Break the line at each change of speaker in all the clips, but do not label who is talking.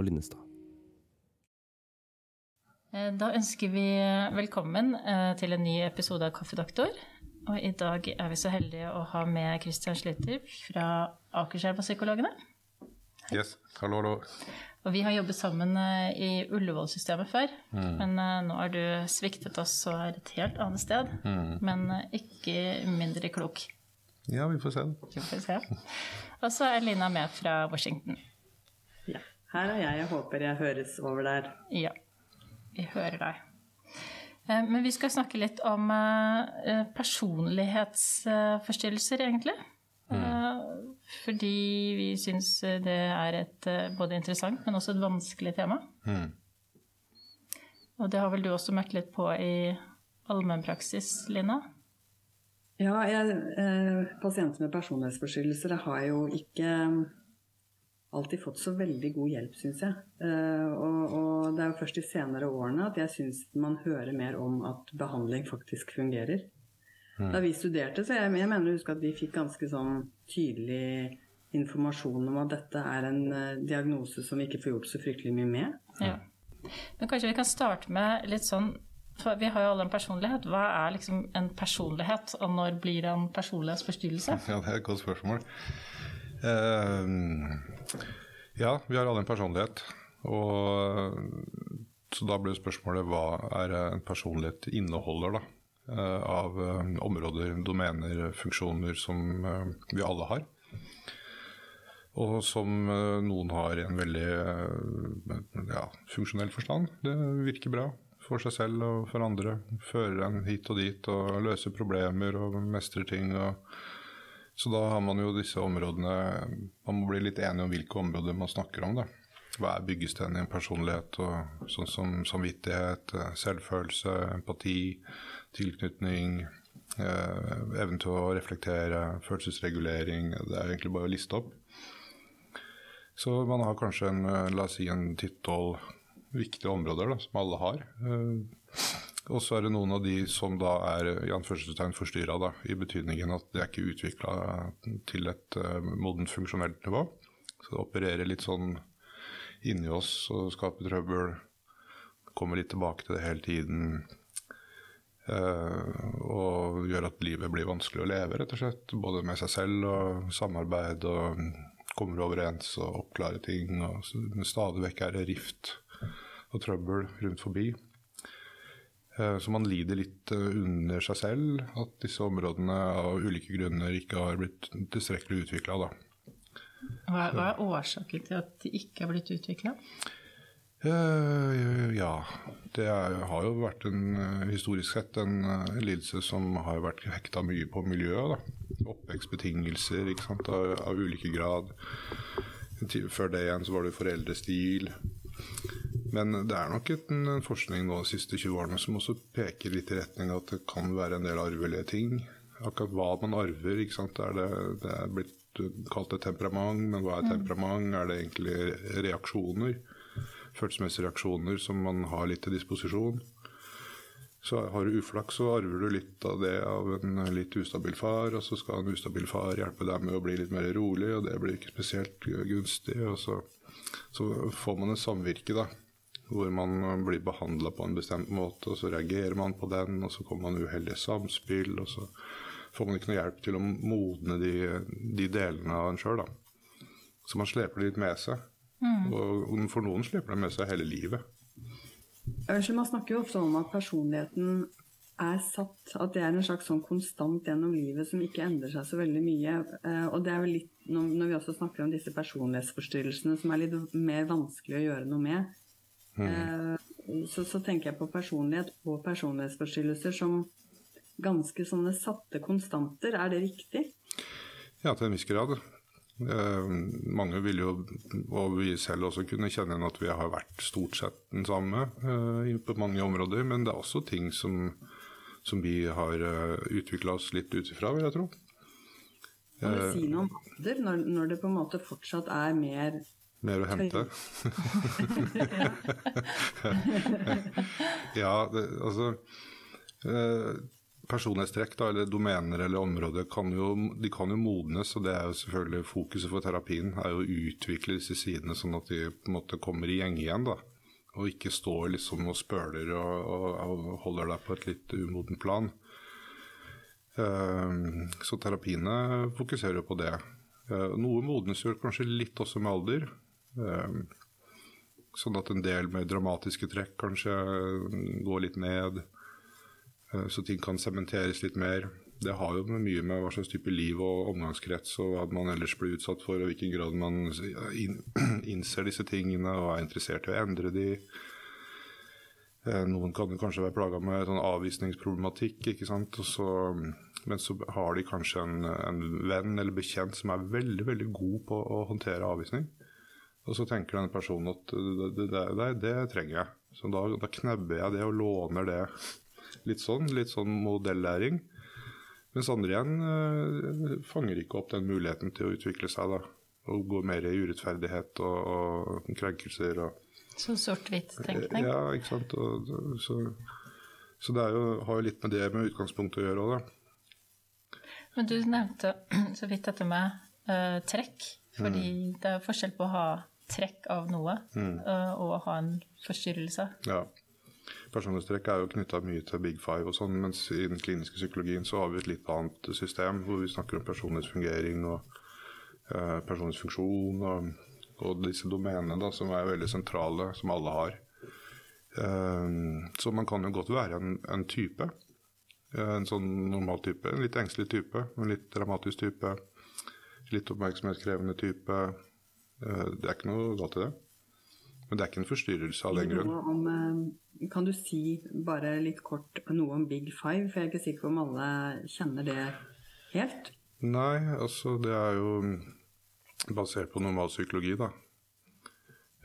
Og Linnestad.
Eh, Da ønsker vi velkommen eh, til en ny episode av Kaffedoktor. Og i dag er vi så heldige å ha med Christian Slytter fra Akerselva-psykologene.
Yes, hallo, hallo.
Og vi har jobbet sammen eh, i Ullevål-systemet før, men eh, nå har du sviktet oss og er et helt annet sted. Men eh, ikke mindre klok.
Ja, vi får se.
Vi får se. Og så er Lina med fra Washington.
Her er jeg. Jeg håper jeg høres over der.
Ja, vi hører deg. Eh, Men vi skal snakke litt om eh, personlighetsforstyrrelser, egentlig. Mm. Fordi vi syns det er et eh, både interessant, men også et vanskelig tema. Og det har vel du også møtt litt på i allmennpraksis, Lina?
Ja, jeg, eh, pasienter med personlighetsforstyrrelser har jo ikke alltid fått så veldig god hjelp, syns jeg. Eh, og, og det er jo først de senere årene at jeg syns man hører mer om at behandling faktisk fungerer. Da vi studerte, så jeg, jeg mener å huske at vi fikk ganske sånn tydelig informasjon om at dette er en eh, diagnose som vi ikke får gjort så fryktelig mye med.
Ja. Men kanskje vi kan starte med litt sånn for Vi har jo alle en personlighet. Hva er liksom en personlighet, og når blir det en personlighetsforstyrrelse?
Ja, det er et godt spørsmål. Eh, ja, vi har alle en personlighet. Og så da blir spørsmålet hva er en personlighet inneholder, da? eh, Av eh, områder, domener, funksjoner som vi alle har. Og som noen har i en veldig ja, funksjonell forstand. Det virker bra for seg selv og for andre. Fører en hit og dit og løser problemer og mestrer ting. Og så da har man jo disse områdene Man må bli litt enig om hvilke områder man snakker om. da. Hva er byggesteinen i en personlighet? og Sånn som samvittighet, eh, selvfølelse, empati, tilknytning, eh, evnen til å reflektere, følelsesregulering. Det er egentlig bare å liste opp. Så man har kanskje en, eh, la oss si en titt-tolv viktige områder da, som alle har. Eh, og så er det noen av de som da er i anførselstegn forstyrra, i betydningen at det er ikke utvikla til et uh, modent funksjonelt nivå. Så det opererer litt sånn inni oss og skaper trøbbel. Kommer litt tilbake til det hele tiden. eh, og gjør at livet blir vanskelig å leve, rett og slett. Både med seg selv og samarbeid og kommer overens og oppklarer ting. Og stadig vekk er det rift og trøbbel rundt forbi. Eh, Så man lider litt eh, under seg selv, at disse områdene av ulike grunner ikke har blitt tilstrekkelig utvikla.
Hva, hva er årsaken til at de ikke har blitt utvikla?
Eh, Ja, det er, har jo vært en historisk sett en en lidelse som har vært hekta mye på miljøet. da. Oppvekstbetingelser sant, av, av ulike grad. Før det igjen så var det foreldrestil. Men det er nok et- en forskning nå de siste 20 årene som også peker litt i retning av at det kan være en del arvelige ting. Akkurat hva man arver, ikke sant? Er det, det er blitt kalt et temperament, men hva er temperament? Er det egentlig reaksjoner? Følelsesmessige reaksjoner som man har litt til disposisjon. Så har du uflaks, så arver du litt av det av en litt ustabil far, og så skal en ustabil far hjelpe deg med å bli litt mer rolig, og det blir ikke spesielt gunstig. Og så, så får man et samvirke, da, hvor man blir behandla på en bestemt måte, og så reagerer man på den, og så kommer man i samspill, og så får man ikke noe hjelp til å modne de, de delene av en sjøl, da. Så man sleper det litt med seg. Og for noen sleper det med seg hele livet.
Unnskyld, Man snakker jo ofte om at personligheten er satt, at det er en slags sånn konstant gjennom livet som ikke endrer seg så veldig mye. Eh, Og det er vel litt, når når vi også snakker om disse personlighetsforstyrrelsene som er litt mer vanskelig å gjøre noe med, eh, så, så tenker jeg på personlighet og personlighetsforstyrrelser som ganske sånne satte konstanter. Er det riktig?
Ja, til en viss grad. Eh, mange vil jo, og vi selv også, kunne kjenne igjen at vi har vært stort sett den samme eh, på mange områder. Men det er også ting som, som vi har eh, utvikla oss litt ut ifra, vil jeg tro.
Kan du si noe om alder, når, når det på en måte fortsatt er mer
Mer å hente. ja, det, altså eh, personlighetstrekk da, eller domener eller områder kan jo, de kan jo modnes, og det er jo selvfølgelig fokuset for terapien. er jo Å utvikle disse sidene sånn at de på en måte kommer i gjenge igjen. da, Og ikke står liksom og spøler og, og, og holder deg på et litt umodent plan. Uh, så terapiene fokuserer jo på det. Uh, noe modnes jo kanskje litt også med alder. Uh, sånn at en del med dramatiske trekk kanskje går litt ned. Eh, så ting kan sementeres litt mer. Det har jo mye med hva slags type liv og omgangskrets og hva man ellers blir utsatt for, og hvilken grad man innser disse tingene og er interessert i å endre de. Eh, noen kan kanskje være plaga med sånn avvisningsproblematikk, ikke sant. Så, men så har de kanskje en, en, venn eller bekjent som er veldig veldig god på å håndtere avvisning. Og så tenker denne personen at det, det, det, det trenger jeg. Så da, da knebber jeg det og låner det Litt sånn, litt sånn modellæring. Mens andre igjen øh, fanger ikke opp den muligheten til å utvikle seg. da, Og gå mer i urettferdighet og, og krenkelser. Og,
så sort-hvitt-tenkning?
Ja, ikke sant. Og, så, så, det jo, har jo litt med det med utgangspunktet å gjøre òg, da.
Men du nevnte så vidt dette med øh, trekk. Fordi mm. det er forskjell på å ha trekk av noe mm. uh, og ha en forstyrrelse.
Ja. Personlighetstrekk er jo knytta mye til big five og sånn, mens i den kliniske psykologien så har vi et litt annet system, hvor vi snakker om personlighetsfungering og eh, personlighetsfunksjon og, og, disse domenene da, som er veldig sentrale, som alle har. Eh, så man kan jo godt være en, en type. Uh, en sånn normal type. En litt engstelig type, en litt dramatisk type. Litt oppmerksomhetskrevende type. Det er ikke noe galt i det. Men det er ikke en forstyrrelse av den grunn.
Eh, kan du si bare litt kort noe om Big Five? For jeg er ikke sikker på om alle kjenner det helt.
Nei, altså det er jo basert på normal psykologi, da.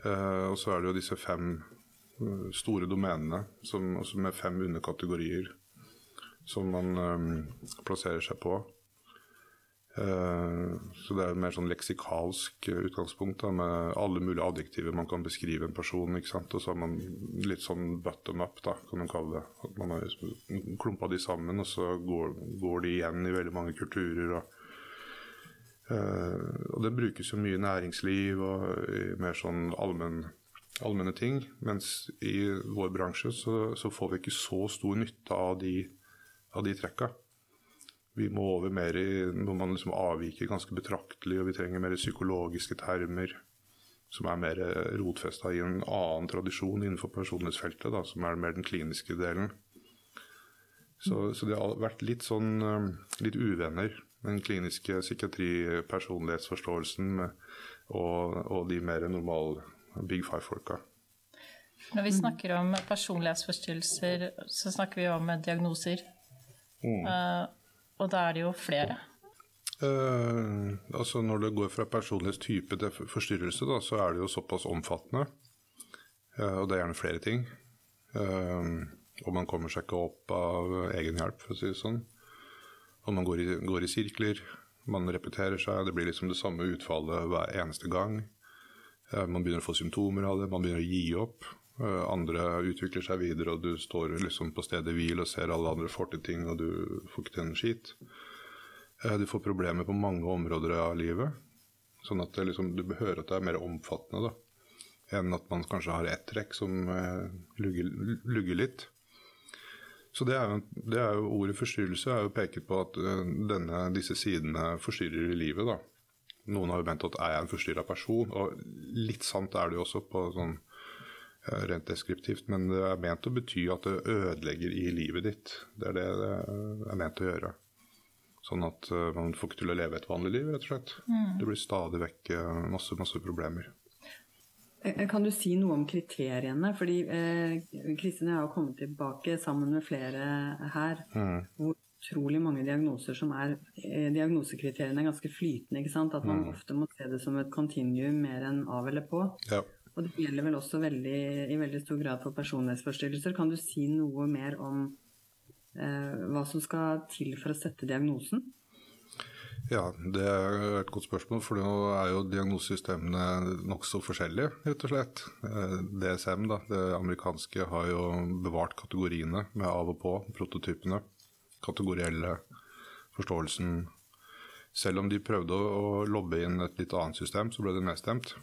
Eh, og så er det jo disse fem eh, store domenene som, altså med fem underkategorier som man eh, plasserer seg på. Eh, så det er et mer sånn leksikalsk utgangspunkt da, med alle mulige adjektiver man kan beskrive en person. ikke sant? Og så har man litt sånn bottom up, da, kan man kalle det. At man har klumpa de sammen, og så går, går, de igjen i veldig mange kulturer. og Uh, og det brukes jo mye i næringsliv og i mer sånn allmenn, allmenne ting. Mens i vår bransje så, så, får vi ikke så stor nytte av de, av de trekka. Vi må over mer i hvor man liksom avviker ganske betraktelig, og vi trenger mer psykologiske termer som er mer rotfesta i en annen tradisjon innenfor personlighetsfeltet, da, som er mer den kliniske delen. Så, så det har vært litt sånn um, litt uvenner, den kliniske psykiatri-personlighetsforståelsen og, og, de mer normale big five-folka.
Når vi snakker om personlighetsforstyrrelser, så snakker vi om diagnoser. Mm. Uh, og da er det jo flere.
Uh, altså Når det går fra personlighetstype til forstyrrelse, da, så er det jo såpass omfattende. Uh, og det er gjerne flere ting. Uh, og man kommer seg ikke opp av egen hjelp, for å si det sånn. Og man går i, går i sirkler. Man repeterer seg. Det blir liksom det samme utfallet hver eneste gang. man begynner å få symptomer av det. Man begynner å gi opp. Andre utvikler seg videre, og du står liksom på stedet hvil og ser alle andre får til ting, og du får ikke til en skit. Eh, du får problemer på mange områder av livet. Sånn at liksom, du hører at det er mer omfattende da, enn at man kanskje har ett trekk som eh, lugger, lugger, litt. Så det er, jo, det er jo Ordet forstyrrelse er jo peket på at denne, disse sidene forstyrrer livet. da. Noen har jo ment at er jeg en forstyrra person? Og litt sant er det jo også på sånn Eh, rent deskriptivt, men det er ment å bety at det ødelegger i livet ditt. Det er det det er ment å gjøre. Sånn at eh, man får ikke til å leve et vanlig liv, rett og slett. Mm. Det blir stadig vekk eh, masse, masse problemer.
Kan du si noe om kriteriene? Fordi Kristin og jeg har kommet tilbake sammen med flere her. Mm. hvor utrolig mange diagnoser som er Diagnosekriteriene er ganske flytende. ikke sant? At man mm. ofte må se det som et kontinuum mer enn av eller på. Ja. Og det gjelder vel også veldig, i veldig stor grad for personlighetsforstyrrelser. Kan du si noe mer om eh, hva som skal til for å sette diagnosen?
Ja, det er et godt spørsmål, for nå er jo diagnosesystemene nokså forskjellige, rett og slett. Eh, DSM, da, det amerikanske, har jo bevart kategoriene med av og på, prototypene. kategorielle forståelsen. Selv om de prøvde å, lobbe inn et litt annet system, så ble det nedstemt.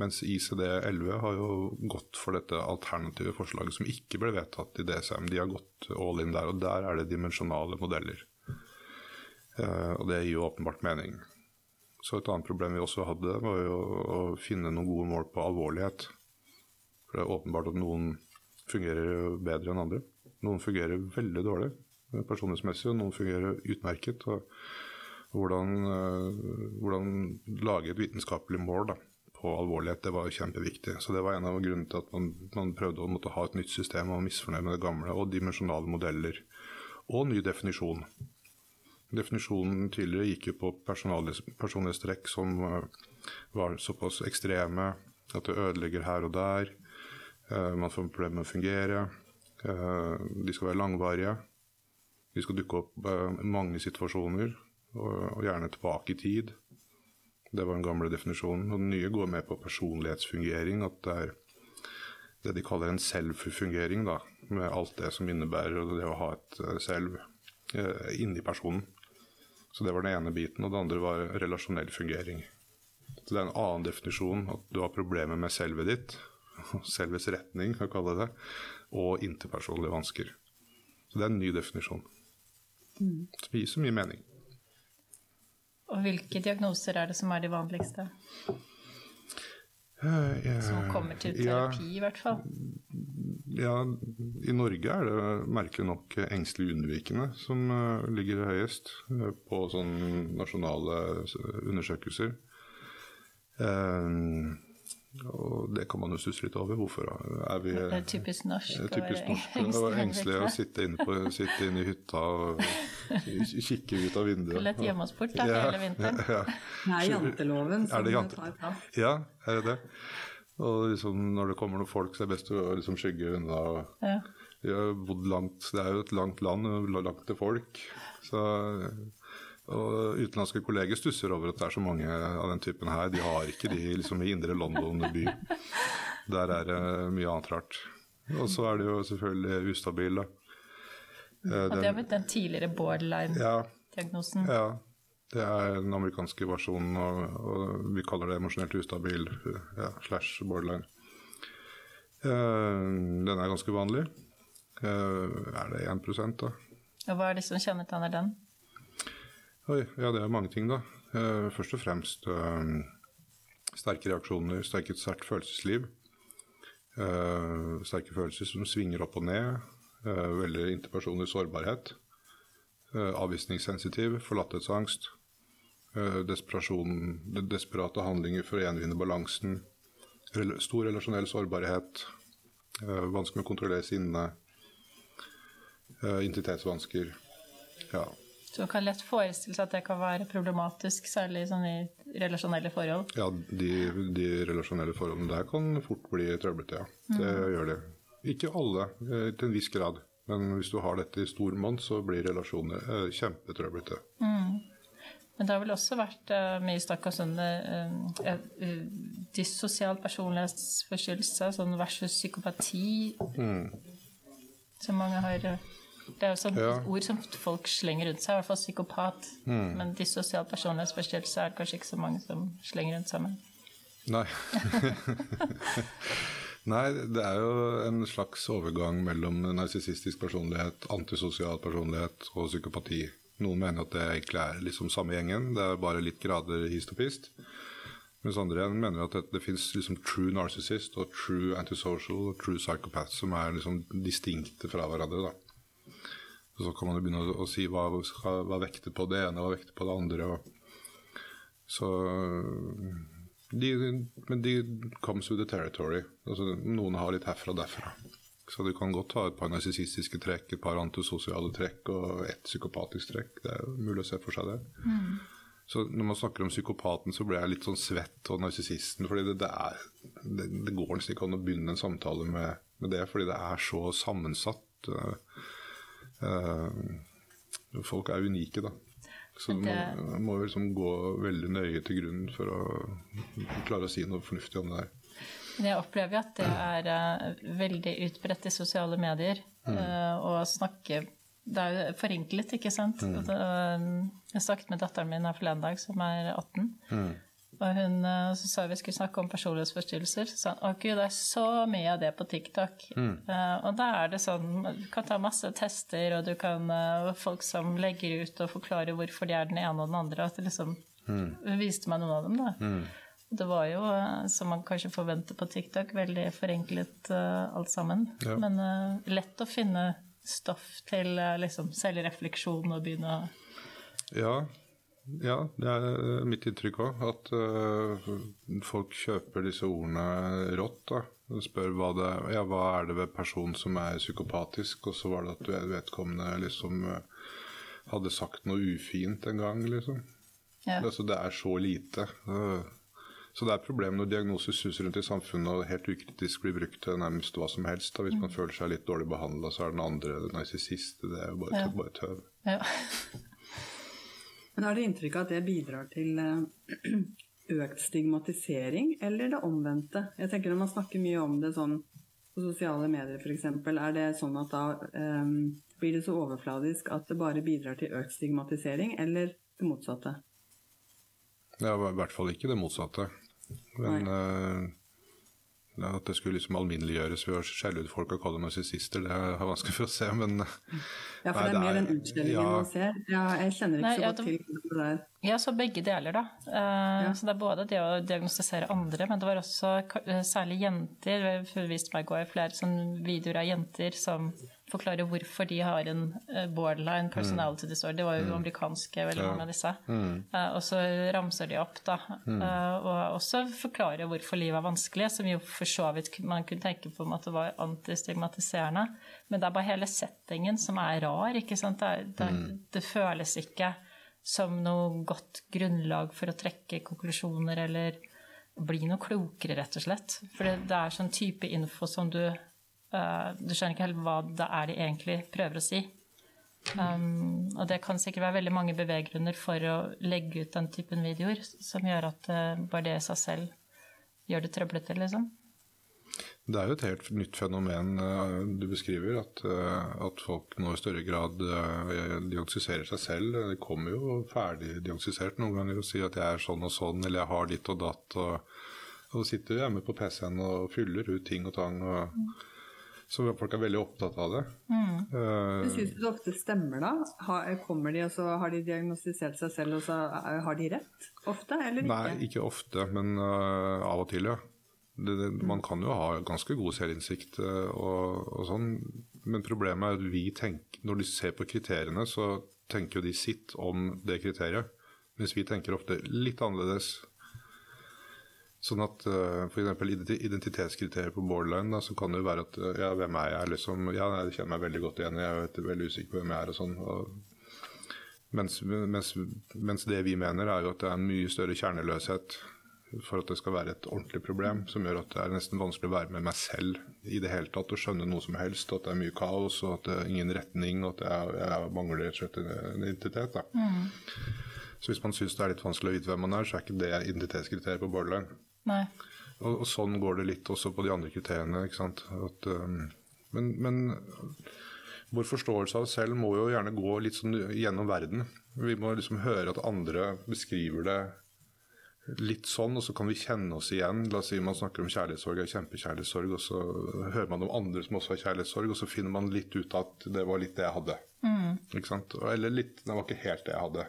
Mens ICD-11 har jo gått for dette alternative forslaget som ikke ble vedtatt i DSM. De har gått all in der, og der er det dimensjonale modeller. Eh, og det gir jo åpenbart mening. Så et annet problem vi også hadde, var jo å finne noen gode mål på alvorlighet. For det er åpenbart at noen fungerer bedre enn andre. Noen fungerer veldig dårlig personlighetsmessig, og noen fungerer utmerket. Og hvordan, eh, hvordan lage et vitenskapelig mål da, på alvorlighet, det var kjempeviktig. Så det var en av grunnene til at man, man prøvde å måtte ha et nytt system og var misfornøyd med det gamle. Og dimensjonale modeller. Og ny definisjon. Definisjonen tidligere gikk jo på personlighetstrekk som eh, var såpass ekstreme at det ødelegger her og der. Eh, man får problemer med å fungere. Eh, de skal være langvarige. De skal dukke opp mange situasjoner, og gjerne tilbake i tid. Det var den gamle definisjonen. Og den nye går med på personlighetsfungering. At det er det de kaller en selvfungering, da, med alt det som innebærer det å ha et selv inni personen. Så det var den ene biten. Og det andre var relasjonell fungering. Så det er en annen definisjon at du har problemer med selvet ditt, selvets retning, kan jeg kalle det, og interpersonlige vansker. Så det er en ny definisjon. Mm. Som gir så mye mening.
Og hvilke diagnoser er det som er de vanligste?
Uh,
som kommer til terapi, ja, i hvert fall?
Ja, i Norge er det merkelig nok engstelig undervikende som uh, ligger høyest uh, på sånne nasjonale undersøkelser. Og det kan man jo stusse litt over. Hvorfor er vi
Det er typisk norsk.
Det er typisk norsk og engstelig å sitte inne, på, sitte inne i hytta og kikke ut av vinduet.
Lett hjemmesport da, ja, hele vinteren. Ja, ja.
Det er janteloven som
jante? tar plass. Ja, er det det? Og liksom, når det kommer noen folk, så er det best å liksom skygge unna. Ja. Vi har bodd langt, Det er jo et langt land, langt til folk. Så, og utenlandske kolleger stusser over at det er så mange av den typen her. De har ikke de liksom, i indre London by. Der er det mye annet rart. Og så er det jo selvfølgelig ustabil. Da.
Den, og det har blitt den tidligere borderline-diagnosen?
Ja, ja. Det er den amerikanske versjonen, og, og vi kaller det emosjonelt ustabil ja, slash borderline. Uh, den er ganske vanlig. Uh, er det 1% da?
Og Hva er det som kjennetegner den?
Oi, ja, det er mange ting, da. Uh, først og fremst sterke reaksjoner, sterke, sterkt følelsesliv. sterke følelser som svinger opp og ned. veldig interpersonlig sårbarhet. avvisningssensitiv, forlattetsangst. Eh, desperate handlinger for å gjenvinne balansen. Stor relasjonell sårbarhet. Eh, vanskelig med å kontrollere sinne. Eh, identitetsvansker. Ja.
Så man kan lett forestille seg at det kan være problematisk, særlig sånn i relasjonelle forhold?
Ja, de, de relasjonelle forholdene der kan fort bli trøblete, ja. Det mm. gjør det. Ikke alle, til en viss grad. Men hvis du har dette i stor monn, så blir relasjoner kjempetrøblete. Mm.
Men det har vel også vært uh, mye snakk om sånne uh, uh, dissosial personlighetsforstyrrelse sånn versus psykopati. Mm. Som mange har Det er jo sånn ja. ord som folk slenger rundt seg, i hvert fall psykopat. Mm. Men dissosial personlighetsforstyrrelse er det kanskje ikke så mange som slenger rundt sammen.
Nei. Nei, det er jo en slags overgang mellom narsissistisk personlighet, antisosial personlighet og psykopati. Noen mener at det egentlig er liksom samme gjengen, det er bare litt grader hist og pist. Mens andre igjen mener at det, det fins liksom true narcissist og true antisocial og true psychopath som er liksom distinkte fra hverandre. da. Så kan man jo begynne å, å si hva, hva vekter på det ene, hva vekter på det andre. Og, så de, Men de comes with the territory. Altså, noen har litt herfra og derfra. Så du kan godt ha et par narsissistiske trekk, et par antisosiale trekk og ett psykopatisk trekk. Det er jo mulig å se for seg det. Mm. Så når man snakker om psykopaten, så blir jeg litt sånn svett og narsissisten. fordi det, det, er, det, det, går nesten ikke an å begynne en samtale med, med, det, fordi det er så sammensatt. Uh, folk er unike, da. Så man må liksom gå veldig nøye til grunn for å klare å si noe fornuftig om det her.
Jeg opplever at det er uh, veldig utbredt i sosiale medier mm. uh, å snakke det er jo forenklet, ikke sant.
Mm.
Jeg snakket med datteren min her forleden dag, som er 18.
Mm.
Og hun uh, så sa vi skulle snakke om personlighetsforstyrrelser. Så sa hun å gud, det er så mye av det på TikTok.
Mm.
Uh, og da er det sånn Du kan ta masse tester, og du kan uh, folk som legger ut og forklarer hvorfor de er den ene og den andre. At det liksom
Mm.
Viste meg noen av dem, da. Det var jo, uh, som man kanskje forventer på TikTok, veldig forenklet alt sammen.
Ja.
Men lett å finne stoff til liksom selvrefleksjon og begynne å
Ja, ja, det er mitt inntrykk òg. At uh, folk kjøper disse ordene rått. da. Spør hva, det, ja, hva er det ved personen som er psykopatisk, og så var det at vedkommende liksom øh, hadde sagt noe ufint en gang, liksom.
ja.
Altså, det er så lite. Uh, Så det er et problem når diagnoser suser rundt i samfunnet og helt ukritisk blir brukt til nærmest hva som helst. Da. Hvis man føler seg litt dårlig behandla, så er den andre narsissist. Det er jo bare,
Ja.
bare tøv.
ja.
Men har du inntrykk av at det bidrar til eh, økt stigmatisering, eller det omvendte? Jeg tenker Når man snakker mye om det sånn på sosiale medier f.eks., er det sånn at da um, blir det så overfladisk at det bare bidrar til økt stigmatisering, eller det motsatte?
Ja, i hvert fall ikke det motsatte. Men ja, at det skulle liksom alminneliggjøres ved å skjelle ut folk og kalle dem narsissister, det er vanskelig for å se, men
Ja, for
Nei,
det er mer
er-
den utskjellingen
ja.
man ser. Ja, jeg kjenner ikke
Nei,
så godt
ja,
til det der.
Ja, så begge deler, da. Eh, Så det er både det å diagnostisere andre, men det var også særlig jenter. Hun viste meg i går flere sånn videoer av jenter som forklarer hvorfor de har en eh, borderline personality disorder. Det var jo amerikanske, veldig mange av disse. Og så ramser de opp, da. Eh, Og også forklarer hvorfor livet er vanskelig, som jo for så vidt man kunne tenke på at det var antistigmatiserende. Men det er bare hele settingen som er rar, ikke sant. Det, det, det føles ikke som noe godt grunnlag for å trekke konklusjoner eller bli noe klokere, rett og slett. For det, det er sånn type info som du eh, Du skjønner ikke helt hva det er de egentlig prøver å si. Um, og det kan sikkert være veldig mange beveggrunner for å legge ut den typen videoer som gjør at uh, bare det i seg selv gjør det trøblete, liksom.
det er jo et helt nytt fenomen uh, du beskriver, at, uh, at folk nå i større grad uh, diagnostiserer seg selv. De kommer jo ferdig diagnostisert noen ganger og sier at jeg er sånn og sånn, eller jeg har ditt og datt. Og, og sitter hjemme på PC-en og fyller ut ting og tang. Og, så folk er veldig opptatt av det. Mm.
Uh, Syns du det ofte stemmer, da? Har, kommer de, og så har de diagnostisert seg selv, og så er- har de rett? Ofte, eller ikke?
Nei, ikke ofte, men uh, av og til, ja. Det, det, man kan jo ha ganske god selvinnsikt og, og sånn, men problemet er at vi tenker, når de ser på kriteriene, så tenker jo de sitt om det kriteriet, mens vi tenker ofte litt annerledes. Sånn at uh, f.eks. identitetskriterier på borderline, da, så kan det jo være at øh, ja, hvem er jeg? Liksom, ja, jeg kjenner meg veldig godt igjen, jeg er veldig usikker på hvem jeg er og sånn. Og, mens, mens, mens det vi mener er jo at det er en mye større kjerneløshet for at det skal være et ordentlig problem, som gjør at det er nesten vanskelig å være med meg selv i det hele tatt og skjønne noe som helst. At det er mye kaos, og at det er ingen retning, og at jeg, jeg mangler rett og slett en identitet. Da. Så hvis man syns det er litt vanskelig å vite hvem man er, så er ikke det identitetskriteriet på borderline.
Nei.
Og, og sånn går det litt også på de andre kriteriene. ikke sant? At, um, men, men vår forståelse av oss selv må jo gjerne gå litt sånn gjennom verden. Vi må liksom høre at andre beskriver det litt sånn, og så kan vi kjenne oss igjen. La oss si man snakker om kjærlighetssorg og kjempekjærlighetssorg, og så hører man om andre som også har kjærlighetssorg, og så finner man litt ut at det var litt det jeg hadde. Ikke sant? Eller litt, det var ikke helt det jeg hadde.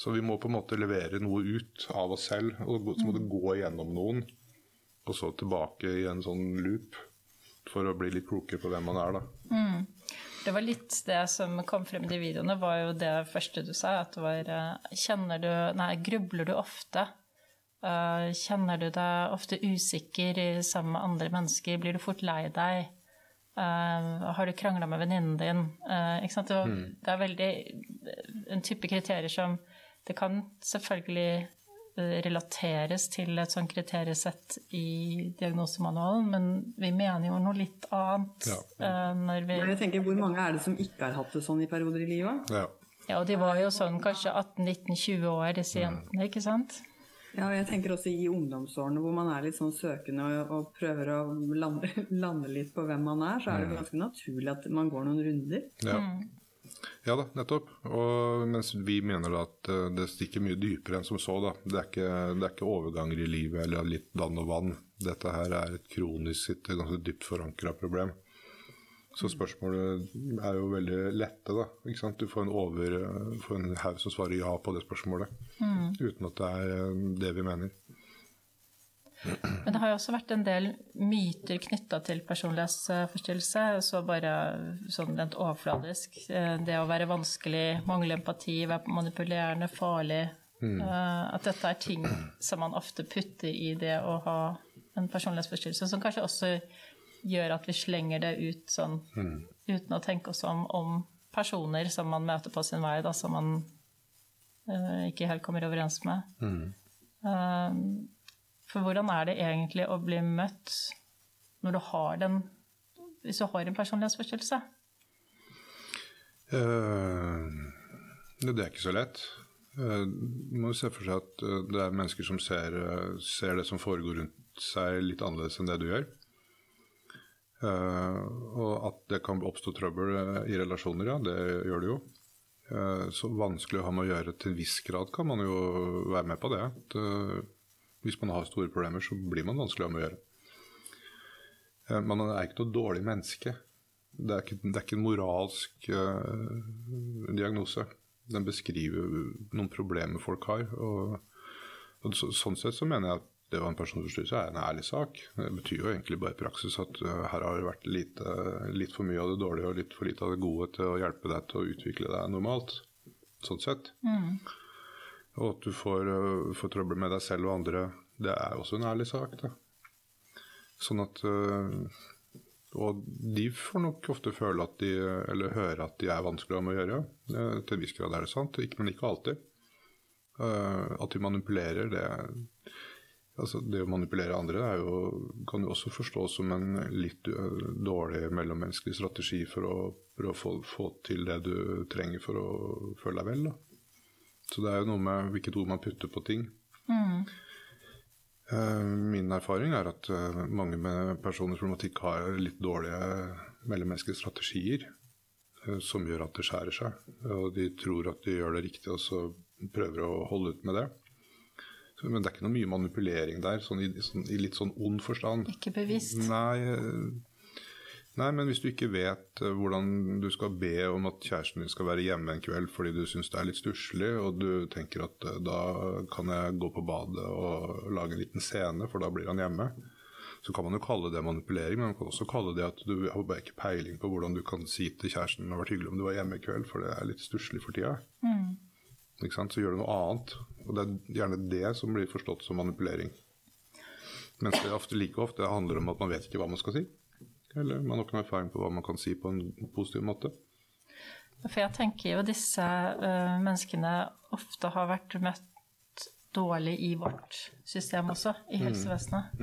Så vi må på en måte levere noe ut av oss selv, og så må det gå gjennom noen, og så tilbake i en sånn loop for å bli litt klokere på hvem man er, da.
Det var litt det som kom frem i de videoene, var jo det første du sa. At det var eh, Kjenner du Nei, grubler du ofte? Eh, kjenner du deg ofte usikker sammen med andre mennesker? Blir du fort lei deg? Uh, har du krangla med venninnen din? Uh? Det, var, det er veldig en type kriterier som Det kan selvfølgelig eh, relateres til et sånt kriteriesett i diagnosemanualen, men vi mener jo noe litt annet
Ja.
eh, når vi
Men jeg tenker, Hvor mange er det som ikke har hatt det sånn i perioder i livet?
Ja.
Ja, og de var jo sånn kanskje 18-19-20 år, disse jentene, ikke sant?
Ja, og jeg tenker også i ungdomsårene hvor man er litt sånn søkende og, og prøver å lande, lande litt på hvem man er, så er det ganske naturlig at man går noen runder.
ja. Ja da, nettopp. Og mens vi mener at eh, det stikker mye dypere enn som så. da. Det er ikke, det er ikke overganger i livet eller litt vann og vann. Dette her er et kronisk, et ganske dypt forankra problem. Så spørsmålet er jo veldig lette, da. Ikke sant? Du får en, over, får en haug som svarer ja på det spørsmålet. Uten at det er eh, det vi mener.
Men det har jo også vært en del myter knytta til personlighetsforstyrrelse. Så bare sånn rent overfladisk. Eh, Det å være vanskelig, mangle empati, være manipulerende, farlig. Mm. At dette er ting som man ofte putter i det å ha en personlighetsforstyrrelse, som kanskje også gjør at vi slenger det ut sånn uten å tenke oss om om personer som man møter på sin vei, da, som man uh, ikke helt kommer overens med. Eh, for hvordan er det egentlig å bli møtt når du har den Hvis du har en personlighetsforstyrrelse?
Eh, det er ikke så lett. Eh, Man må se for seg at eh, det er mennesker som ser, ser det som foregår rundt seg litt annerledes enn det du gjør. Og at det kan oppstå trøbbel i relasjoner, ja, det gjør det jo. Så vanskelig å ha med å gjøre til en viss grad kan man jo være med på det. At, hvis man har store problemer, så blir man vanskelig med å gjøre. Eh, Man er ikke noe dårlig menneske. Det er ikke, det er ikke en moralsk uh, diagnose. Den beskriver noen problemer folk har. Og, og så, sånn sett så mener jeg at det ha en personforstyrrelse er en ærlig sak. Det betyr jo egentlig bare i praksis at uh, her har det vært lite, litt for mye av det dårlige og litt for lite av det gode til å hjelpe deg til å utvikle deg normalt. Sånn sett. Og at du får, eh, får trøbbel med deg selv og andre, det er også en ærlig sak. Da. Sånn at eh, Og de får nok ofte føle at de, eller høre at de er vanskelig å å gjøre. Eh, Til en viss grad er det sant, men ikke alltid. At de manipulerer, det Altså, det å manipulere andre er jo, kan jo også forstås som en litt dårlig mellommenneskelig strategi for å prøve å få, få til det du trenger for å føle deg vel. Da. Så det er jo noe med hvilket ord man putter på ting. Mm. Min erfaring er at eh, mange med personers problematikk har litt dårlige mellommenneskelige strategier eh, som gjør at det skjærer seg. Og de tror at de gjør det riktig, og så prøver å holde ut med det. Men det er ikke noe mye manipulering der, sånn i, sånn, i litt sånn ond forstand.
Ikke bevisst.
Nei, eh, nei, men hvis du ikke vet eh, hvordan du skal be om at kjæresten din skal være hjemme en kveld fordi du syns det er litt stusslig, og du tenker at eh, da kan jeg gå på badet og lage en liten scene, for da blir han hjemme, så kan man jo kalle det manipulering, men man kan også kalle det at du har bare ikke peiling på hvordan du kan si til kjæresten det hadde vært hyggelig om du var hjemme i kveld, for det er litt stusslig for tida. Ikke sant? Så gjør du noe annet. Og det er gjerne det som blir forstått som manipulering. Mens det ofte, like ofte handler om at man vet ikke hva man skal si. Eller man har ikke noe erfaring på hva man kan si på en positiv måte.
For jeg tenker jo disse uh, menneskene ofte har vært møtt dårlig i vårt system også, i helsevesenet.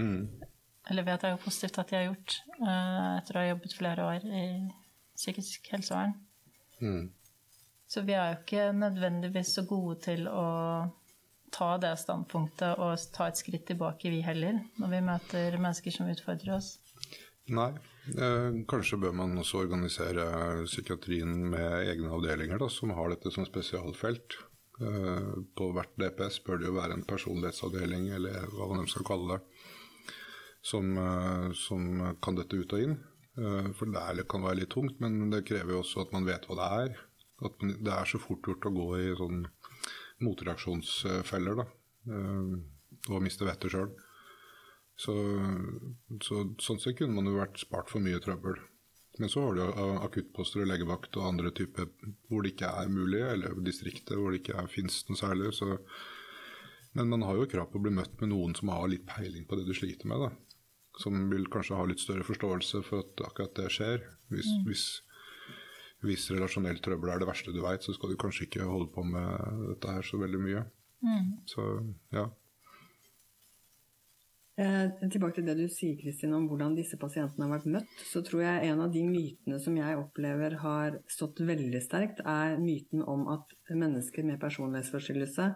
Eller vet jeg jo positivt at de har gjort, uh, etter å ha jobbet flere år i psykisk helsevern. Så vi er jo ikke nødvendigvis så gode til å ta det standpunktet og ta et skritt tilbake, vi heller, når vi møter mennesker som utfordrer oss.
Nei. Eh, kanskje bør man også organisere psykiatrien med egne avdelinger da, som har dette som spesialfelt. Eh, på hvert DPS bør det jo være en personlighetsavdeling, eller hva man skal kalle det, som, eh, som kan dette ut og inn. For det kan være litt tungt, men det krever jo også at man vet hva det er. At man, det er så fort gjort å gå i sånn motreaksjonsfeller, da. Og miste vettet sjøl. Så, så sånn sett kunne man jo vært spart for mye trøbbel. Men så har du akuttposter og legevakt og andre typer hvor det ikke er mulig, eller distrikter hvor det ikke fins noe særlig. Så. Men man har jo krav på å bli møtt med noen som har litt peiling på det du sliter med. da. Som vil kanskje ha litt større forståelse for at akkurat det skjer. Hvis, hvis, hvis relasjonelt trøbbel er det verste du veit, så skal du kanskje ikke holde på med dette her så veldig mye. Så ja.
Eh, tilbake til det du sier, Kristin, om hvordan disse pasientene har vært møtt, så tror jeg en av de mytene som jeg opplever har stått veldig sterkt, er myten om at mennesker med personlighetsforstyrrelse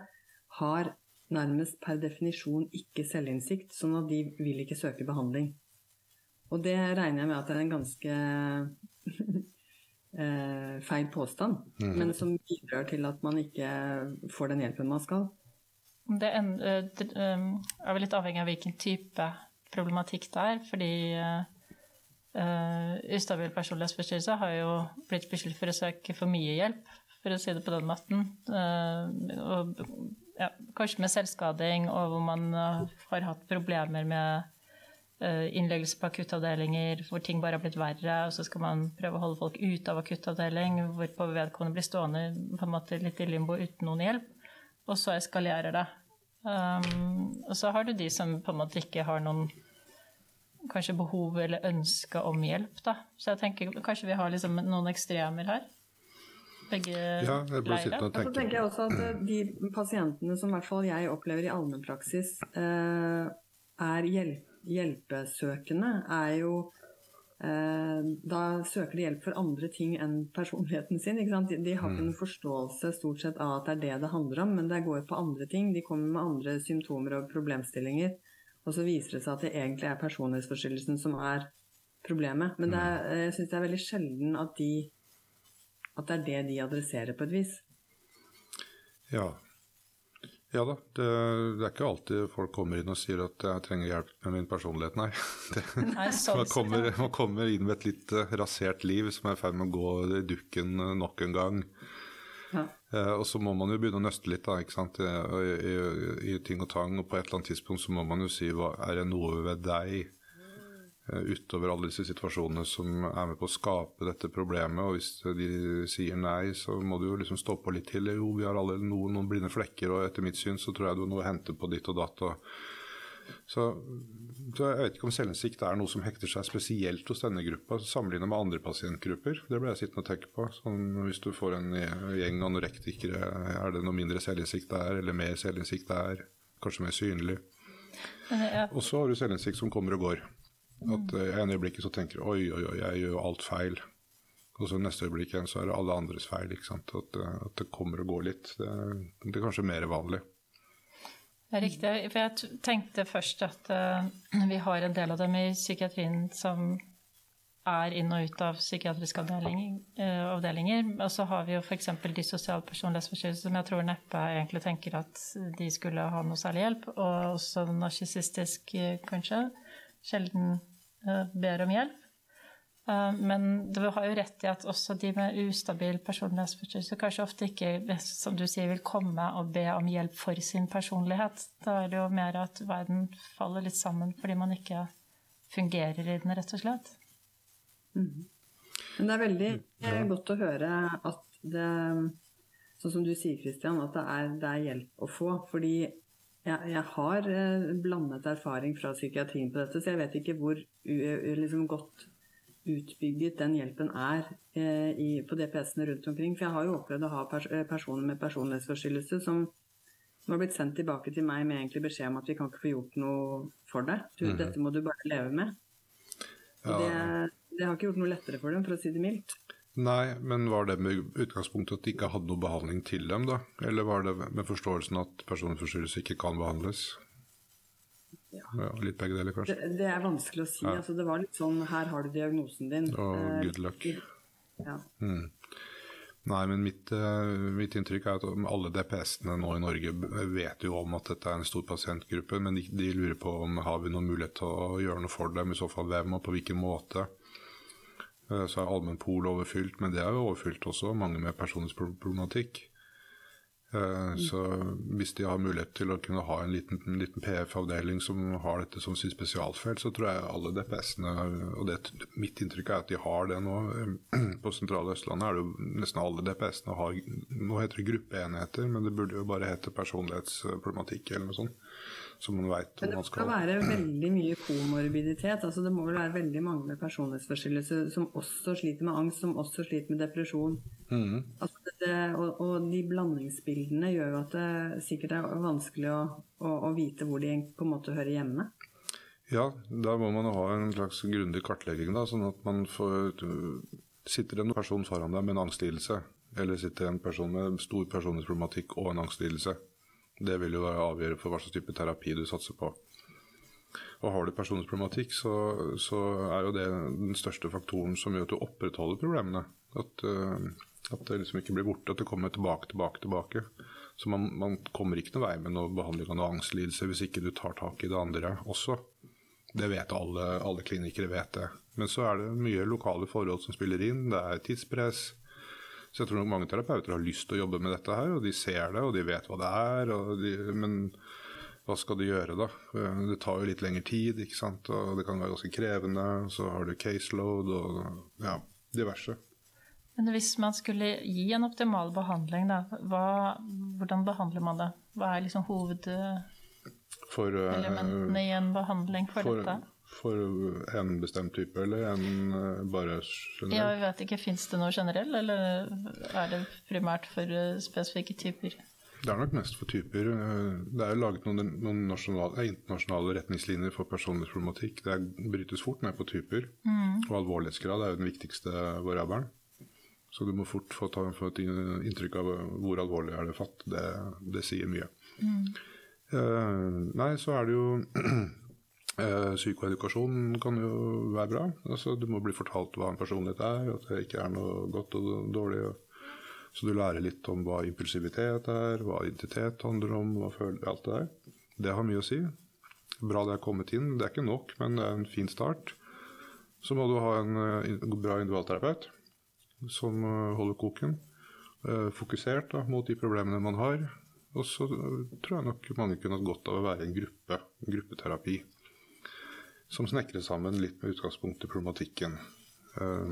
har nærmest per definisjon ikke selvinnsikt, sånn at de vil ikke søke behandling. Og det regner jeg med at det er en ganske eh, feil påstand, men som bidrar til at man ikke får den hjelpen man skal.
Det eh, um, er vel litt avhengig av hvilken type problematikk det er. Fordi uh, ustabil personlighetsforstyrrelse har jo blitt beskyldt for å søke for mye hjelp, for å si det på den måten. Og ja, kanskje med selvskading, og hvor man har hatt problemer med innleggelse på akuttavdelinger hvor ting bare har blitt verre, og så skal man prøve å holde folk ute av akuttavdeling, hvorpå vedkommende blir stående på en måte litt i limbo uten noen hjelp og så eskalerer det. Um, og så har du de som på en måte ikke har noen kanskje behov eller ønske om hjelp. Da. Så jeg tenker kanskje vi har liksom noen ekstremer her. Begge
ja,
leirer.
Og så tenker jeg også at eh, de pasientene som i hvert fall jeg opplever i allmennpraksis, eh, er hjelp, hjelpesøkende, er jo da søker de hjelp for andre ting enn personligheten sin. De, de, har ikke mm. noen forståelse stort sett av at det er det det handler om, men det går på andre ting. De kommer med andre symptomer og problemstillinger. Og så viser det seg at det egentlig er personlighetsforstyrrelsen som er problemet. Men er, mm. jeg syns det er veldig sjelden at, de, at det er det de adresserer på et vis.
Ja, ja da, det, det, er ikke alltid folk kommer inn og sier at jeg trenger hjelp med min personlighet, nei. Det, nei man, kommer, man, kommer, inn med et litt uh, rasert liv som er i ferd med å gå i dukken nok en gang. Ja. Eh, og så må man jo begynne å nøste litt da, ikke sant? I, i, i, ting og tang, og på et eller annet tidspunkt så må man jo si hva, er det noe ved deg Eh, utover alle disse situasjonene som er med på å skape dette problemet. Og hvis de sier nei, så må du jo liksom stå på litt til. Jo, vi har alle noen, noen blinde flekker, og etter mitt syn så tror jeg du har noe å hente på ditt og datt. Så, så, jeg vet ikke om selvinnsikt er noe som hekter seg spesielt hos denne gruppa, sammenlignet med andre pasientgrupper. Det ble jeg sittende og tenke på. Sånn, hvis du får en gjeng anorektikere, er det noe mindre selvinnsikt der, eller mer selvinnsikt der? Kanskje mer synlig. Og så har du selvinnsikt som kommer og går. At i en øyeblikket så tenker du oi, oi, oi, jeg gjør alt feil. Og så neste øyeblikk igjen så er det alle andres feil. ikke sant? At, eh, at det kommer og går litt. Det, det, er kanskje mer vanlig.
Det er riktig. For jeg tenkte først at uh, vi har en del av dem i psykiatrien som er inn og ut av psykiatriske avdelinger. Uh, avdelinger. Og så har vi jo f.eks. dissosial personlighetsforstyrrelse, som jeg tror neppe egentlig tenker at de skulle ha noe særlig hjelp. Og også narsissistisk, kanskje. Sjelden Eh, ber om hjelp. Eh, men du har jo rett i at også de med ustabil personlighetsforstyrrelse kanskje ofte ikke som du sier, vil komme og be om hjelp for sin personlighet. Da er det jo mer at verden faller litt sammen fordi man ikke fungerer i den, rett og slett.
Mm. Men det er veldig ja. godt å høre at det Sånn som du sier, Kristian, at det er, det er hjelp å få. Fordi jeg, jeg, har eh, blandet erfaring fra psykiatrien på dette, så jeg vet ikke hvor liksom, godt utbygget den hjelpen er eh, i, på DPS-ene rundt omkring. For jeg har jo opplevd å ha pers eh, personer med personlighetsforstyrrelse som, som, har blitt sendt tilbake til meg med egentlig beskjed om at vi kan ikke få gjort noe for deg. Du, mm -hmm. Dette må du bare leve med. Ja. Det, det har ikke gjort noe lettere for dem, for å si det mildt.
Nei, men var det med utgangspunktet at de ikke hadde noe behandling til dem, da? Eller var det med forståelsen at personforstyrrelse ikke kan behandles? Ja. ja. litt begge deler, kanskje?
Det, det er vanskelig å si. Ja. Altså, det var litt sånn Her har du diagnosen din.
Og uh, good luck. Ja. Mm. Nei, men mitt, uh, mitt, inntrykk er at alle DPS-ene nå i Norge vet jo om at dette er en stor pasientgruppe, men de, de lurer på om har vi noen mulighet til å gjøre noe for dem, i så fall hvem og på hvilken måte. Eh, så er allmennpolet overfylt, men det er jo overfylt også, mange med personlighetsproblematikk. Eh, så hvis de har mulighet til å kunne ha en liten, liten PF-avdeling som har dette som sitt spesialfelt, så tror jeg alle DPS-ene Og det, mitt inntrykk er at de har det nå. På sentrale Østlandet er det jo nesten alle DPS-ene har Nå heter det gruppeenheter, men det burde jo bare hete personlighetsproblematikk eller noe sånt som man veit
Men det skal være veldig mye komorbiditet. altså Det må vel være veldig mange med personlighetsforstyrrelser som også sliter med angst, som også sliter med depresjon. Mm. Altså og, og, de blandingsbildene gjør jo at det sikkert er vanskelig å, å, å, vite hvor de på en måte hører hjemme.
Ja, da må man ha en slags grundig kartlegging, da, sånn at man får Sitter en person foran deg med en angstlidelse, eller sitter en person med stor personlighetsproblematikk og en angstlidelse, det vil jo avgjøre for hva slags type terapi du satser på. Og Har du personlighetsproblematikk, så, så er jo det den største faktoren som gjør at du opprettholder problemene. At, eh, at det liksom ikke blir borte, at det kommer tilbake, tilbake, tilbake. Så man, man kommer ikke noen vei med noe behandling av noe angstlidelse hvis ikke du tar tak i det andre også. Det vet alle, alle klinikere vet det. Men så er det mye lokale forhold som spiller inn. Det er tidspress. Så jeg tror nok mange terapeuter har lyst til å jobbe med dette her, og de ser det, og de vet hva det er. De, men hva skal du gjøre, da? Det tar jo litt lengre tid, ikke sant. Og det kan være ganske krevende. Så har du caseload og ja, diverse.
Men hvis man skulle gi en optimal behandling, da, hva, hvordan behandler man det? Hva er liksom hovedelementene uh, i en behandling for, for dette?
For en bestemt type, eller en uh, bare generell?
Ja, vi vet ikke, Fins det noe generell, eller er det primært for uh, spesifikke typer?
Det er nok mest for typer. Det er laget noen, noen nasjonale, internasjonale retningslinjer for personlighetsproblematikk. Det brytes fort ned på typer. Mm. Og alvorlighetsgrad er jo den viktigste variabelen. Så du må fort få, ta, få et inntrykk av hvor alvorlig er det fatt. Det, det sier mye. Mm. Eh, nei, så er det jo eh, Psykoedukasjon kan jo være bra. Altså, du må bli fortalt hva en personlighet er, at det ikke er noe godt og dårlig. Så du lærer litt om hva impulsivitet er, hva identitet handler om, hva føler, alt det der. Det har mye å si. Bra det er kommet inn. Det er ikke nok, men det er en fin start. Så må du ha en, en bra individualterapeut som eh, holder koken. Eh, fokusert da, mot de problemene man har. Og så eh, tror jeg nok mange kunne hatt godt av å være en gruppe, en gruppeterapi. Som snekrer sammen litt med utgangspunkt i problematikken.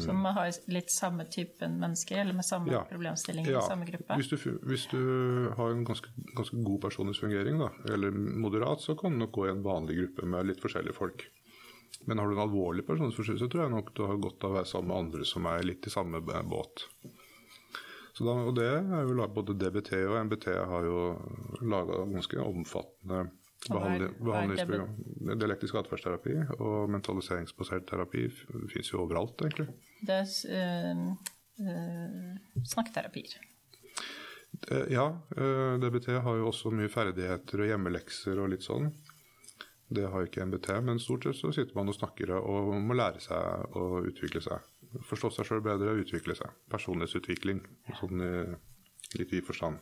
Som har litt samme typen mennesker, eller med samme ja, problemstillinger ja. i samme gruppe?
Hvis du, hvis du har en ganske, ganske god personlighetsfungering, da, eller moderat, så kan du nok gå i en vanlig gruppe med litt forskjellige folk. Men har du en alvorlig personlighetsforstyrrelse, tror jeg nok du har godt av å være sammen med andre som er litt i samme båt. Så da, og det er jo Både DBT og MBT har jo laga ganske omfattende behandling, behandlingsprogram. Dialektisk atferdsterapi og mentaliseringsbasert terapi fins jo overalt, egentlig.
Det er øh, øh, snakketerapier.
Ja, DBT har jo også mye ferdigheter og hjemmelekser og litt sånn. Det har ikke MBT, men stort sett så sitter man og snakker og må lære seg å utvikle seg. Forstå seg sjøl bedre og utvikle seg. Personlighetsutvikling, sånn i litt vid forstand.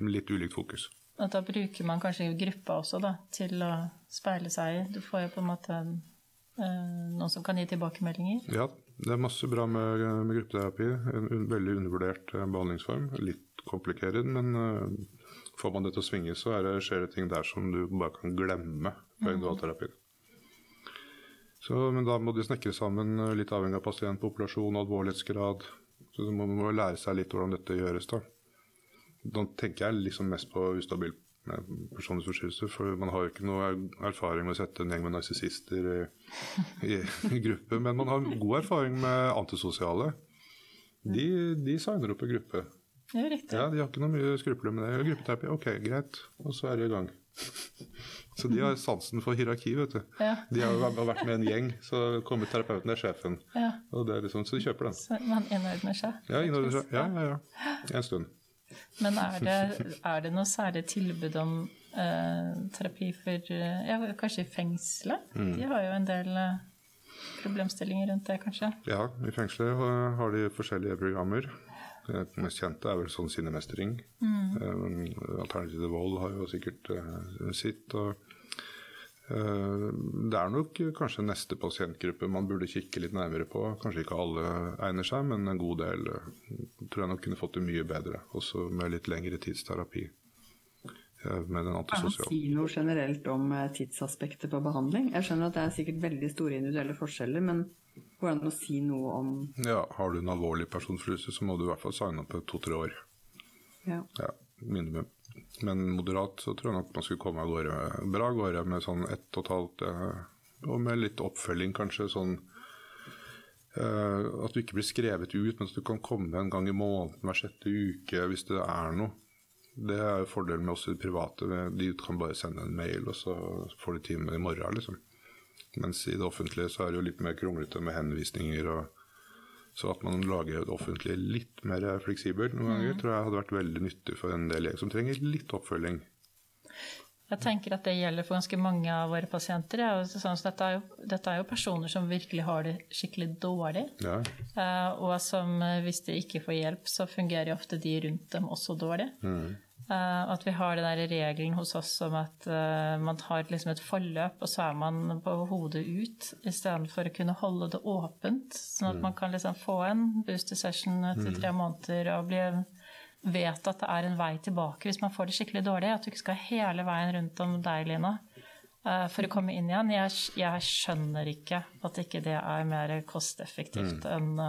Litt ulikt fokus.
Og da bruker man kanskje gruppa også da, til å speile seg i. Du får jo på en måte øh, noen som kan gi tilbakemeldinger.
Ja, det er masse bra med, med gruppeterapi. En un, veldig undervurdert eh, behandlingsform. Litt komplikert, men øh, får man det til å svinge, så det, skjer det ting der som du bare kan glemme på individualterapien. Så, men da må de snekre sammen, eh, litt avhengig av pasientpopulasjon, alvorlighetsgrad. Så man må, lære seg litt hvordan dette gjøres. da. Da tenker jeg liksom mest på ustabil personlig personlighetsforstyrrelse, for man har jo ikke noe erfaring med å sette en gjeng med narsissister i, i, i, gruppe. Men man har god erfaring med antisosiale. De, de signer opp i gruppe.
Det er riktig.
Ja, De har ikke noe mye skrupler med det. Gruppeterapi, ok, greit. Og så er de i gang. Så de har sansen for hierarki, vet du. Ja. De har vært med en gjeng, så kommer terapeuten, er sjefen. Ja. Og det er liksom, så de kjøper den.
Så man innordner seg?
Ja, innordner seg. Ja, ja, ja. En stund.
Men er det, er det noe særlig tilbud om eh, terapi for ja, Kanskje i fengselet? Mm. De har jo en del eh, problemstillinger rundt det, kanskje?
Ja, i fengselet har de forskjellige programmer. Det mest kjente er vel sånn sinnemestring. Mm. Um, Alternativ til vold har jo sikkert uh, sitt. og Det er nok kanskje neste pasientgruppe man burde kikke litt nærmere på. Kanskje ikke alle egner seg, men en god del tror jeg nok kunne fått det mye bedre. Også med litt lengre tidsterapi. Med den
man si noe generelt om tidsaspektet på behandling? Jeg skjønner at det er sikkert veldig store individuelle forskjeller, men Går det an å si noe om
Ja, har du en alvorlig personforstyrrelse, så må du i hvert fall signe opp to-tre år. Ja. ja. Minimum. Men moderat så tror jeg nok man skulle komme av gårde bra gårde med sånn ett og et halvt eh, Og med litt oppfølging, kanskje. Sånn uh, at du ikke blir skrevet ut, men at du kan komme en gang i måneden hver sjette uke hvis det er noe. Det er jo fordelen med oss i det private. De kan bare sende en mail, og så får de time i morgen, liksom. Mens i det offentlige så er det jo litt mer kronglete med henvisninger. Og, så at man lager det offentlige litt mer fleksibelt noen ganger, mm. tror jeg hadde vært veldig nyttig for en del leger som trenger litt oppfølging.
Jeg tenker at det gjelder for ganske mange av våre pasienter. Ja. Sånn, så dette, er jo, dette, er jo, personer som virkelig har det skikkelig dårlig.
Ja.
Uh, og som hvis de ikke får hjelp, så fungerer jo ofte de rundt dem også dårlig. Mm. Uh, at vi har den der regelen hos oss om at uh, man har liksom et forløp, og så er man på hodet ut, istedenfor å kunne holde det åpent. Sånn at mm. man kan liksom få en booster session etter mm. tre måneder og bli, vet at det er en vei tilbake hvis man får det skikkelig dårlig. At du ikke skal hele veien rundt om deg, Lina, uh, for å komme inn igjen. Jeg, jeg, skjønner ikke at ikke det er mer kosteffektivt mm. enn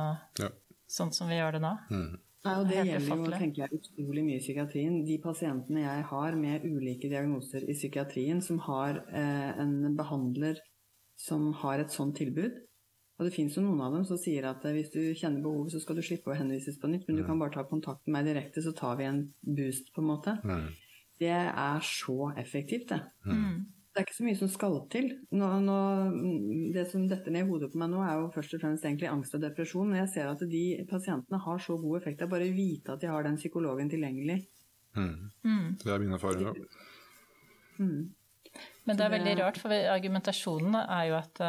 ja. sånn som vi gjør det nå.
Mm. Nei, og Det gjelder jo tenker jeg, utrolig mye i psykiatrien. De pasientene jeg har med ulike diagnoser i psykiatrien, som har eh, en behandler som har et sånt tilbud. Og det fins jo noen av dem som sier at eh, hvis du kjenner behovet, så skal du slippe å henvises på nytt, men du kan bare ta kontakt med meg direkte, så tar vi en boost, på en måte. Mm. Det er så effektivt, det. Mm. Det er ikke så mye som skal til. Nå, nå, det som detter ned i hodet på meg nå, er jo først og fremst egentlig angst og depresjon. Men jeg ser at de pasientene har så god effekt av bare å vite at de har den psykologen tilgjengelig.
Mm. Mm. Det er min erfaring, òg.
Mm. Men det er veldig rart, for argumentasjonen er jo at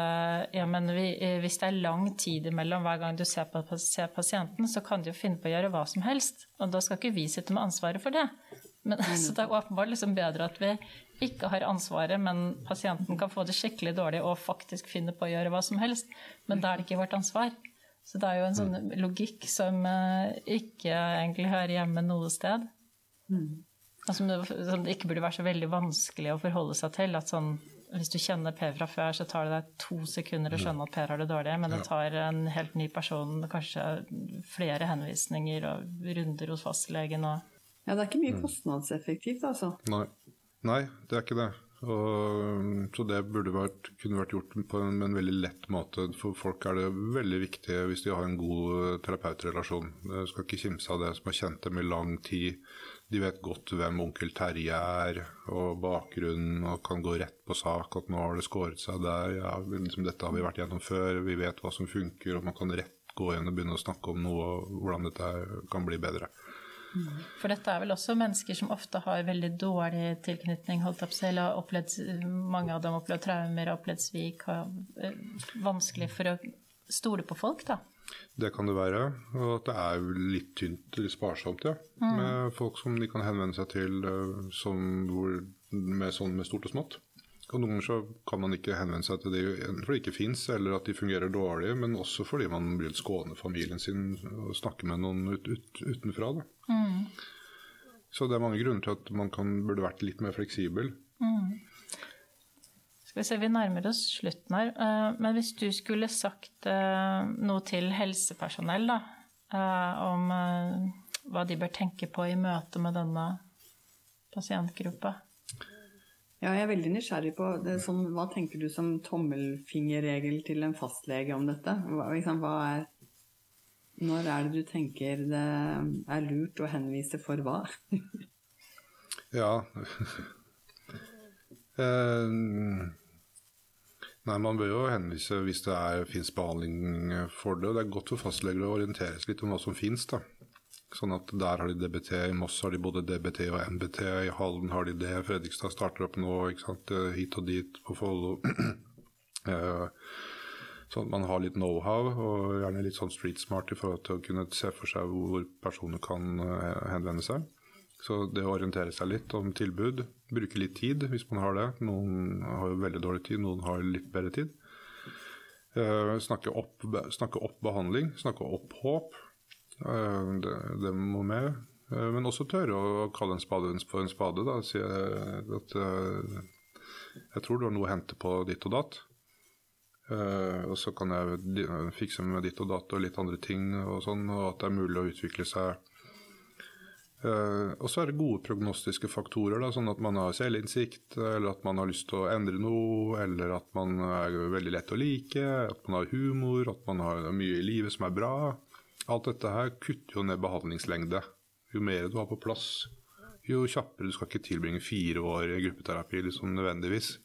ja, men vi, eh, hvis det er lang tid imellom hver gang du ser, på, ser pasienten, så kan de jo finne på å gjøre hva som helst. Og da skal ikke vi sitte med ansvaret for det. Men, så det er åpenbart liksom bedre at vi ikke har ansvaret, men pasienten kan få det skikkelig dårlig og faktisk finne på å gjøre hva som helst. Men da er det ikke vårt ansvar. Så det er jo en sånn mm. logikk som uh, ikke egentlig hører hjemme noe sted. Mm. Altså, som det ikke burde være så veldig vanskelig å forholde seg til. at sånn, Hvis du kjenner Per fra før, så tar det deg to sekunder å skjønne at Per har det dårlig, men det tar en helt ny person kanskje flere henvisninger og runder hos fastlegen. og
ja, det er ikke mye mm. kostnadseffektivt, altså.
Nei. Nei, det er ikke det. Og, så det burde vært, kunne vært gjort på en, en, veldig lett måte. For folk er det veldig viktig hvis de har en god terapeutrelasjon. Jeg skal ikke kimse av det som har kjent dem i lang tid. De vet godt hvem onkel Terje er, og bakgrunnen, og kan gå rett på sak. At nå har det skåret seg der. Ja, liksom, dette har vi vært gjennom før. Vi vet hva som funker, og man kan rett gå igjen og begynne å snakke om noe, hvordan dette kan bli bedre.
For dette er vel også mennesker som ofte har veldig dårlig tilknytning, holdt opp selv, og opplevd, mange av dem har opplevd traumer, har opplevd svik, har eh, vanskelig for å stole på folk, da.
Det kan det være, og at det er litt tynt, litt sparsomt, ja. Mm. Med folk som de kan henvende seg til eh, som, med, sånn med stort og smått. Og noen ganger så kan man ikke henvende seg til dem fordi de ikke fins, eller at de fungerer dårlig, men også fordi man vil skåne familien sin og snakke med noen ut, ut, utenfra. Mm. Så det er mange grunner til at man kan, burde vært litt mer fleksibel. Mm.
Skal vi se, vi nærmer oss slutten her. Eh, men hvis du skulle sagt eh, noe til helsepersonell da, eh, om hva de bør tenke på i møte med denne pasientgruppa?
Ja, jeg er veldig nysgjerrig på det, sånn, Hva tenker du som tommelfingerregel til en fastlege om dette? Hva, liksom, hva er, når er det du tenker det er lurt å henvise for hva?
ja uh, Nei, Man bør jo henvise hvis det fins behandling for det. Det er godt for fastleger å orienteres litt om hva som fins. Sånn at Der har de DBT, i Moss har de både DBT og MBT, i Halden har de det. Fredrikstad starter opp nå, ikke sant? Eh, hit og dit på Follo. Eh, sånn at man har litt know-how, og gjerne litt sånn street smart i forhold til å kunne se for seg hvor personer kan eh, henvende seg. Så det å orientere seg litt om tilbud, bruke litt tid hvis man har det. Noen har jo veldig dårlig tid, noen har litt bedre tid. Snakke opp, snakke opp behandling, snakke opp håp. Eh, det, det, må med. Eh, men også tørre å kalle en spade for en spade. Da. Si at eh, jeg tror du har noe å hente på ditt og datt. og så kan jeg fikse med ditt og datt og litt andre ting, og sånn, og at det er mulig å utvikle seg. og så er det gode prognostiske faktorer, da, sånn at man har selvinnsikt, eller at man har lyst til å endre noe, eller at man er veldig lett å like, at man har humor, at man har mye i livet som er bra. Alt dette her kutter jo ned behandlingslengde. Jo mer du har på plass, jo kjappere. Du skal ikke tilbringe fire år i gruppeterapi liksom nødvendigvis.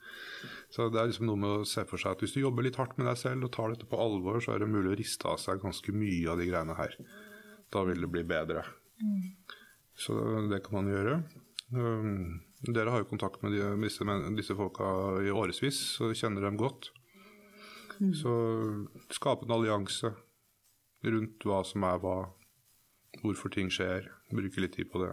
Så det er liksom noe med å se for seg at hvis du jobber litt hardt med deg selv og tar dette på alvor, så er det mulig å riste av seg ganske mye av de greiene her. Da vil det bli bedre. Mm. Så det kan man gjøre. Um, Dere har jo kontakt med, de, med disse, men- disse folka i årevis og kjenner dem godt. Så skape en allianse rundt hva som er hva, hvorfor ting skjer. Bruke litt tid på det.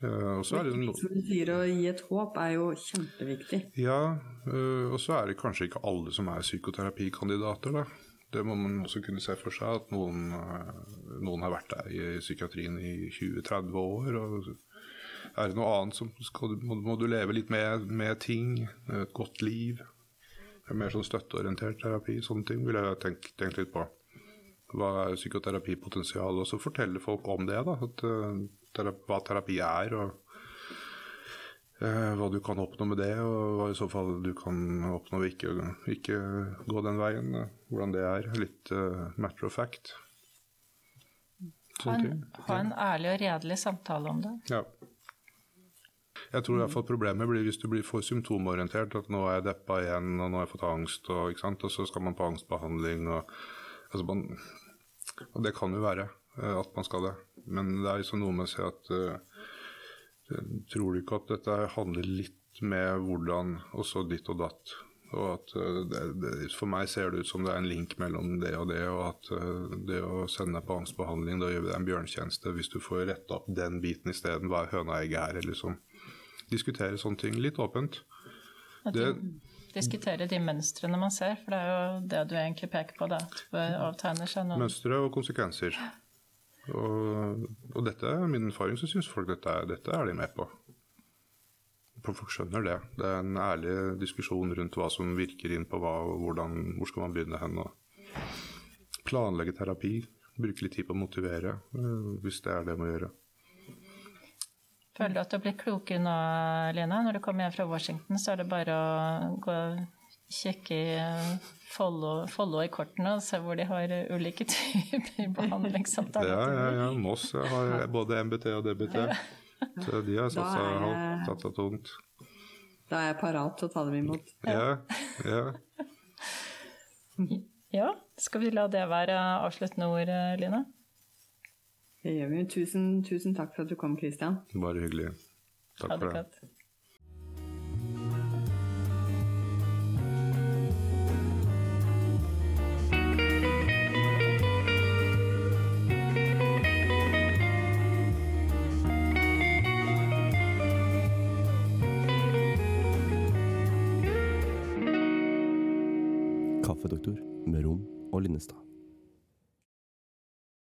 Uh, og så er det no
Som du sier, å gi et håp er jo kjempeviktig.
Ja, uh, og så er det kanskje ikke alle som er psykoterapikandidater, da. Det må man også kunne se for seg, at noen, øh, noen har vært der i psykiatrien i 20-30 år. og Er det noe annet som skal, må, må du leve litt med, med ting, et godt liv? Er Mer sånn støtteorientert terapi, sånne ting vil jeg tenkt, tenkt litt på. Hva er psykoterapipotensial? Og så fortelle folk om det, da. At, øh, hva terapi er. og Eh, hva du kan oppnå med det, og hva i så fall du kan oppnå ved ikke, ikke gå den veien. eh, Hvordan det er. Litt uh, matter of fact.
Ha en, ha en ærlig og redelig samtale om det.
Ja. Jeg tror i hvert fall problemet blir hvis du blir for symptomorientert. At nå er jeg deppa igjen, og nå har jeg fått angst, og, og så skal man på angstbehandling. Og, altså man, og det kan jo være eh, at man skal det. Men det er liksom noe med å si at eh, Tror du ikke at dette handler litt med hvordan og så ditt og datt? Og at eh, det, det, For meg ser det ut som det er en link mellom det og det, og at det å sende deg på angstbehandling, da gjør vi deg en bjørntjeneste hvis du får retta opp den biten isteden. Hva er høna og egget her? Eller liksom. Diskutere sånne ting litt åpent. Det-
du diskuterer de mønstrene man ser, for det er jo det du egentlig peker på. Det avtegner seg noen
Mønstre og konsekvenser. Og, og dette er min erfaring, så syns folk dette dette er de med på. Folk skjønner det. Det er en ærlig diskusjon rundt hva som virker inn på hva, hvordan, hvor skal man begynne hen. Og planlegge terapi. Bruke litt tid på å motivere, eh, hvis det er det man gjør.
Føler du at du har blitt klokere nå, Lina? Når du kommer hjem fra Washington, så er det bare å gå kikke i eh, Follo, Follo i kortene og se hvor de har ulike typer behandlingsalternativer.
Ja, ja, ja. Moss har både MBT og DBT. Så de har satsa,
det-
satsa tungt.
Da er jeg parat til å ta dem imot.
Ja, ja.
Ja, skal vi la det være avsluttende ord, Line?
Det gjør vi. Tusen, tusen takk for at du kom, Kristian.
Bare hyggelig. Takk for det.